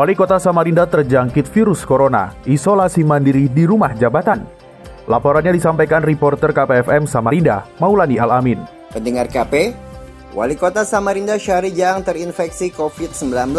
Wali Kota Samarinda terjangkit virus corona, isolasi mandiri di rumah jabatan. Laporannya disampaikan reporter KPFM Samarinda, Maulani Alamin. Pendengar KP, Wali Kota Samarinda Syahrijang terinfeksi COVID-19.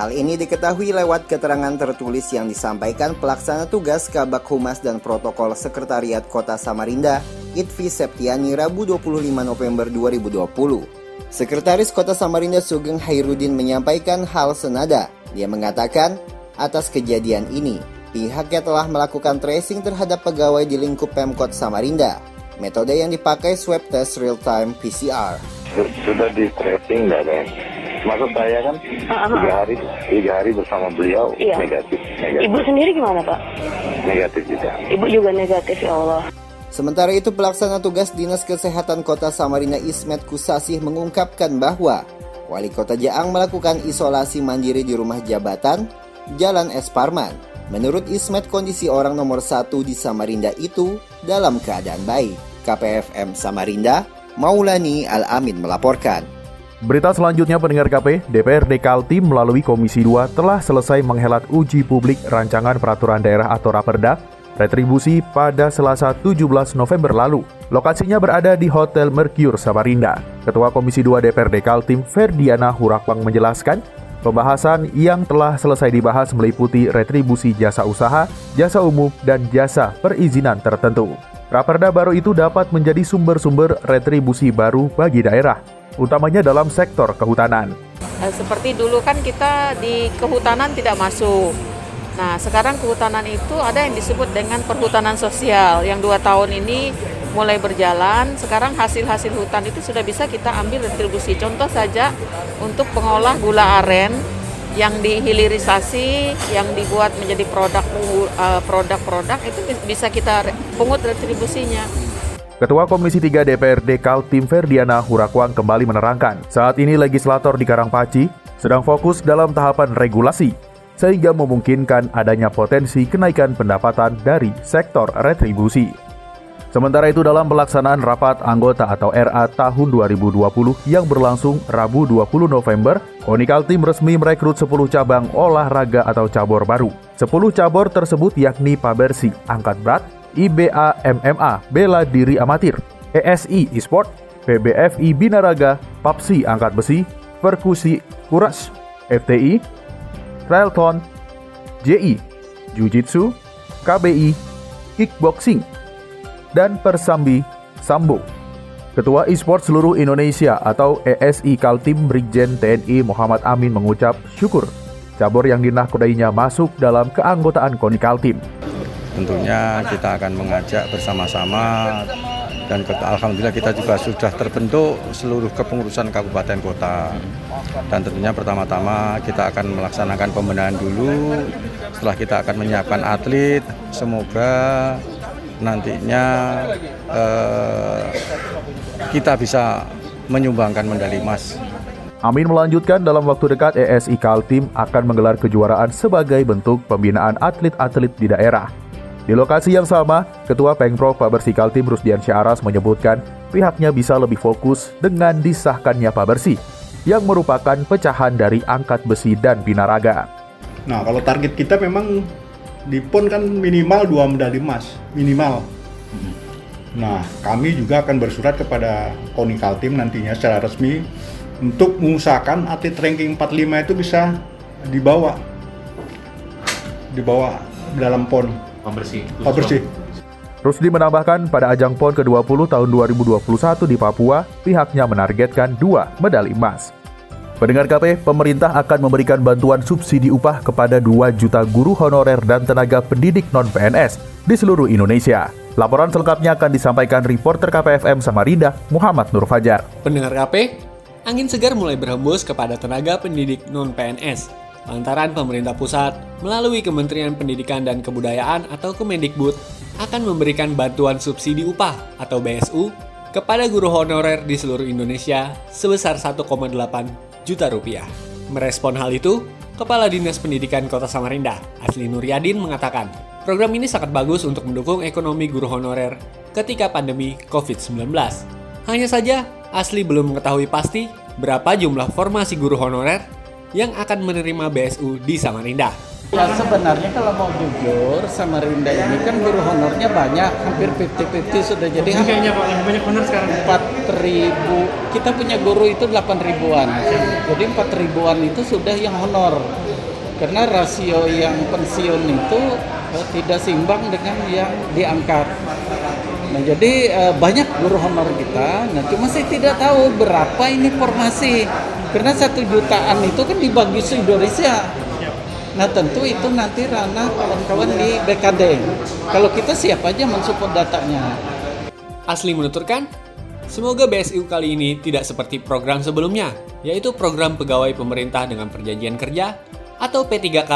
Hal ini diketahui lewat keterangan tertulis yang disampaikan pelaksana tugas Kabak Humas dan Protokol Sekretariat Kota Samarinda, Itvi Septiani, Rabu 25 November 2020. Sekretaris Kota Samarinda Sugeng Hairudin menyampaikan hal senada. Dia mengatakan, atas kejadian ini, pihaknya telah melakukan tracing terhadap pegawai di lingkup Pemkot Samarinda. Metode yang dipakai swab test real time PCR. Sudah di tracing dah kan. Maksud saya kan tiga hari tiga hari bersama beliau Iya. negatif, negatif, Ibu sendiri gimana Pak? negatif juga. Ibu juga negatif ya Allah. Sementara itu pelaksana tugas Dinas Kesehatan Kota Samarinda Ismet Kusasih mengungkapkan bahwa Wali Kota Jaang melakukan isolasi mandiri di rumah jabatan Jalan Es Parman. Menurut Ismet kondisi orang nomor satu di Samarinda itu dalam keadaan baik. KPFM Samarinda, Maulani Al-Amin melaporkan. Berita selanjutnya pendengar KP, DPRD Kaltim melalui Komisi 2 telah selesai menghelat uji publik rancangan peraturan daerah atau Raperda retribusi pada Selasa 17 November lalu. Lokasinya berada di Hotel Mercure Samarinda. Ketua Komisi 2 DPRD Kaltim Ferdiana Hurakwang menjelaskan, pembahasan yang telah selesai dibahas meliputi retribusi jasa usaha, jasa umum, dan jasa perizinan tertentu. Raperda baru itu dapat menjadi sumber-sumber retribusi baru bagi daerah, utamanya dalam sektor kehutanan. Eh, Seperti dulu kan kita di kehutanan tidak masuk. Nah, sekarang kehutanan itu ada yang disebut dengan perhutanan sosial yang dua tahun ini mulai berjalan. Sekarang hasil-hasil hutan itu sudah bisa kita ambil retribusi. Contoh saja untuk pengolah gula aren yang dihilirisasi, yang dibuat menjadi produk eh, produk-produk itu bisa kita pungut retribusinya. Ketua Komisi 3 DPRD Kaltim Ferdiana Hurakwang kembali menerangkan, saat ini legislator di Karangpaci sedang fokus dalam tahapan regulasi, sehingga memungkinkan adanya potensi kenaikan pendapatan dari sektor retribusi. Sementara itu dalam pelaksanaan rapat anggota atau RA tahun 2020 yang berlangsung Rabu 20 November, Koni Kaltim resmi merekrut 10 cabang olahraga atau cabur baru. 10 cabur tersebut yakni Pabersi, angkat berat, IBA MMA, bela diri amatir, ESI e-sport, PBFI binaraga, PAPSI angkat besi, perkusi kuras, FTI, Trailton, JI, Jiu-Jitsu, KBI, Kickboxing, dan Persambi Sambo. Ketua e-sport seluruh Indonesia atau ESI Kaltim Brigjen TNI Muhammad Amin mengucap syukur cabur yang dinahkodainya masuk dalam keanggotaan KONI Kaltim. Tentunya kita akan mengajak bersama-sama dan alhamdulillah kita juga sudah terbentuk seluruh kepengurusan kabupaten kota. Dan tentunya pertama-tama kita akan melaksanakan pembenahan dulu. Setelah kita akan menyiapkan atlet, semoga nantinya eh, kita bisa menyumbangkan medali emas Amin melanjutkan dalam waktu dekat ESI Kaltim akan menggelar kejuaraan sebagai bentuk pembinaan atlet-atlet di daerah. Di lokasi yang sama, Ketua Pengprov Pabersi Kaltim Rusdian Syaras menyebutkan pihaknya bisa lebih fokus dengan disahkannya Pabersi yang merupakan pecahan dari angkat besi dan binaraga. Nah, kalau target kita memang di PON kan minimal dua medali emas, minimal. Nah, kami juga akan bersurat kepada KONI Kaltim nantinya secara resmi untuk mengusahakan atlet ranking 45 itu bisa dibawa dibawa dalam PON. Pembersih. Pembersih. Rusdi menambahkan pada ajang PON ke-20 tahun 2021 di Papua, pihaknya menargetkan dua medali emas. Pendengar KP, pemerintah akan memberikan bantuan subsidi upah kepada 2 juta guru honorer dan tenaga pendidik non-PNS di seluruh Indonesia. Laporan selengkapnya akan disampaikan reporter KPFM Samarinda, Muhammad Nur Fajar. Pendengar KP, angin segar mulai berhembus kepada tenaga pendidik non-PNS. Lantaran pemerintah pusat melalui Kementerian Pendidikan dan Kebudayaan atau Kemendikbud akan memberikan bantuan subsidi upah atau BSU kepada guru honorer di seluruh Indonesia sebesar 1,8 juta rupiah. Merespon hal itu, Kepala Dinas Pendidikan Kota Samarinda, Asli Nuryadin mengatakan, program ini sangat bagus untuk mendukung ekonomi guru honorer ketika pandemi COVID-19. Hanya saja, Asli belum mengetahui pasti berapa jumlah formasi guru honorer yang akan menerima BSU di Samarinda. Ya sebenarnya kalau mau jujur Samarinda ini kan guru honornya banyak hampir 50-50 sudah jadi Ini kayaknya Pak yang banyak honor sekarang. 4.000 kita punya guru itu 8 ribuan. Jadi 4 ribuan itu sudah yang honor. Karena rasio yang pensiun itu eh, tidak simbang dengan yang diangkat. Nah jadi eh, banyak guru honor kita. Nah cuma saya tidak tahu berapa ini formasi karena satu jutaan itu kan dibagi se Indonesia Nah tentu itu nanti ranah kawan-kawan di BKD. Kalau kita siap aja mensupport datanya. Asli menuturkan, semoga BSU kali ini tidak seperti program sebelumnya, yaitu program pegawai pemerintah dengan perjanjian kerja atau P3K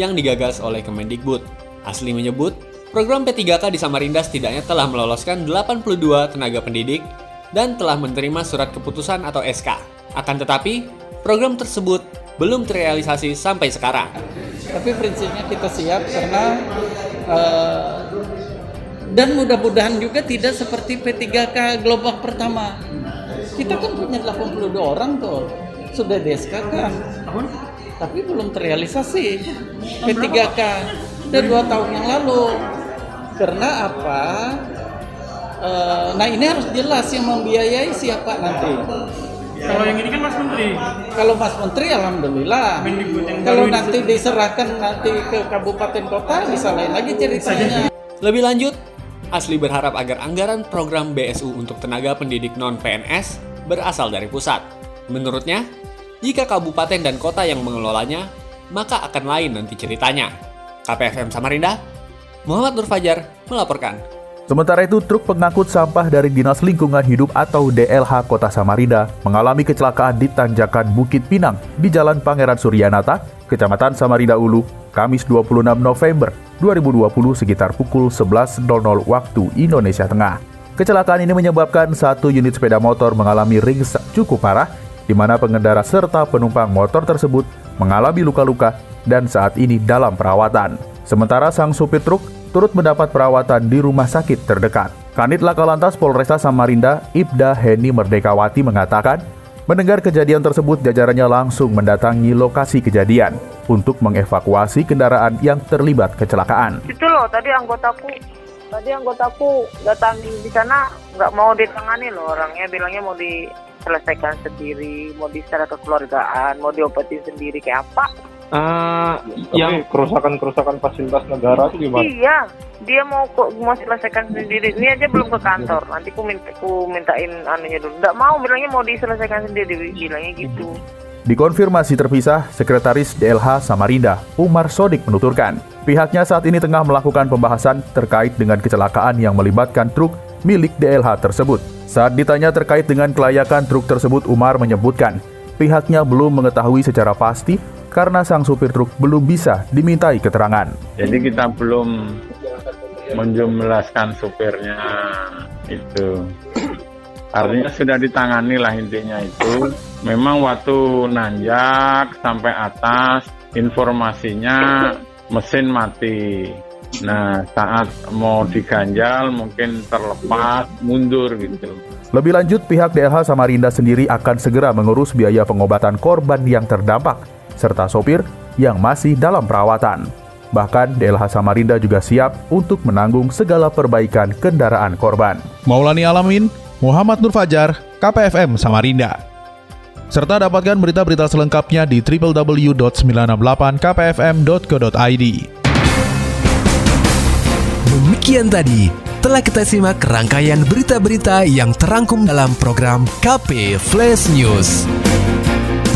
yang digagas oleh Kemendikbud. Asli menyebut, program P3K di Samarinda setidaknya telah meloloskan 82 tenaga pendidik dan telah menerima surat keputusan atau SK. Akan tetapi, program tersebut belum terrealisasi sampai sekarang. Tapi prinsipnya kita siap karena uh, dan mudah-mudahan juga tidak seperti P3K gelombang pertama. Kita kan punya 82 orang tuh sudah DSK kan, tapi belum terrealisasi P3K udah dua tahun yang lalu. Karena apa? Uh, nah ini harus jelas yang membiayai siapa nanti. Kalau yang ini kan Mas Menteri. Kalau Mas Menteri alhamdulillah. Kalau nanti diserahkan nanti ke kabupaten kota bisa lain lagi ceritanya. Lebih lanjut, Asli berharap agar anggaran program BSU untuk tenaga pendidik non-PNS berasal dari pusat. Menurutnya, jika kabupaten dan kota yang mengelolanya, maka akan lain nanti ceritanya. KPFM Samarinda, Muhammad Nur Fajar melaporkan. Sementara itu, truk pengangkut sampah dari Dinas Lingkungan Hidup atau DLH Kota Samarinda mengalami kecelakaan di tanjakan Bukit Pinang di Jalan Pangeran Suryanata, Kecamatan Samarinda Ulu, Kamis 26 November 2020 sekitar pukul 11.00 waktu Indonesia Tengah. Kecelakaan ini menyebabkan satu unit sepeda motor mengalami ringsek cukup parah, di mana pengendara serta penumpang motor tersebut mengalami luka-luka dan saat ini dalam perawatan. Sementara sang supir truk turut mendapat perawatan di rumah sakit terdekat. Kanit Laka Lantas Polresta Samarinda, Ibda Heni Merdekawati mengatakan, mendengar kejadian tersebut jajarannya langsung mendatangi lokasi kejadian untuk mengevakuasi kendaraan yang terlibat kecelakaan. Itu loh tadi anggotaku tadi anggotaku datang di sana nggak mau ditangani loh orangnya bilangnya mau diselesaikan sendiri mau di kekeluargaan mau diobatin sendiri kayak apa Uh, yang kerusakan-kerusakan fasilitas negara itu gimana? Iya, dia mau kok mau selesaikan sendiri. Ini aja belum ke kantor. Nanti ku minta ku mintain anunya dulu. Enggak mau bilangnya mau diselesaikan sendiri bilangnya gitu. Dikonfirmasi terpisah, Sekretaris DLH Samarinda, Umar Sodik menuturkan, pihaknya saat ini tengah melakukan pembahasan terkait dengan kecelakaan yang melibatkan truk milik DLH tersebut. Saat ditanya terkait dengan kelayakan truk tersebut, Umar menyebutkan, pihaknya belum mengetahui secara pasti karena sang supir truk belum bisa dimintai keterangan. Jadi kita belum menjumlahkan supirnya itu. Artinya sudah ditangani lah intinya itu. Memang waktu nanjak sampai atas informasinya mesin mati. Nah saat mau diganjal mungkin terlepas mundur gitu. Lebih lanjut, pihak DLH Samarinda sendiri akan segera mengurus biaya pengobatan korban yang terdampak serta sopir yang masih dalam perawatan. Bahkan DLH Samarinda juga siap untuk menanggung segala perbaikan kendaraan korban. Maulani Alamin, Muhammad Nur Fajar, KPFM Samarinda. Serta dapatkan berita-berita selengkapnya di www.968kpfm.co.id. Demikian tadi telah kita simak rangkaian berita-berita yang terangkum dalam program KP Flash News.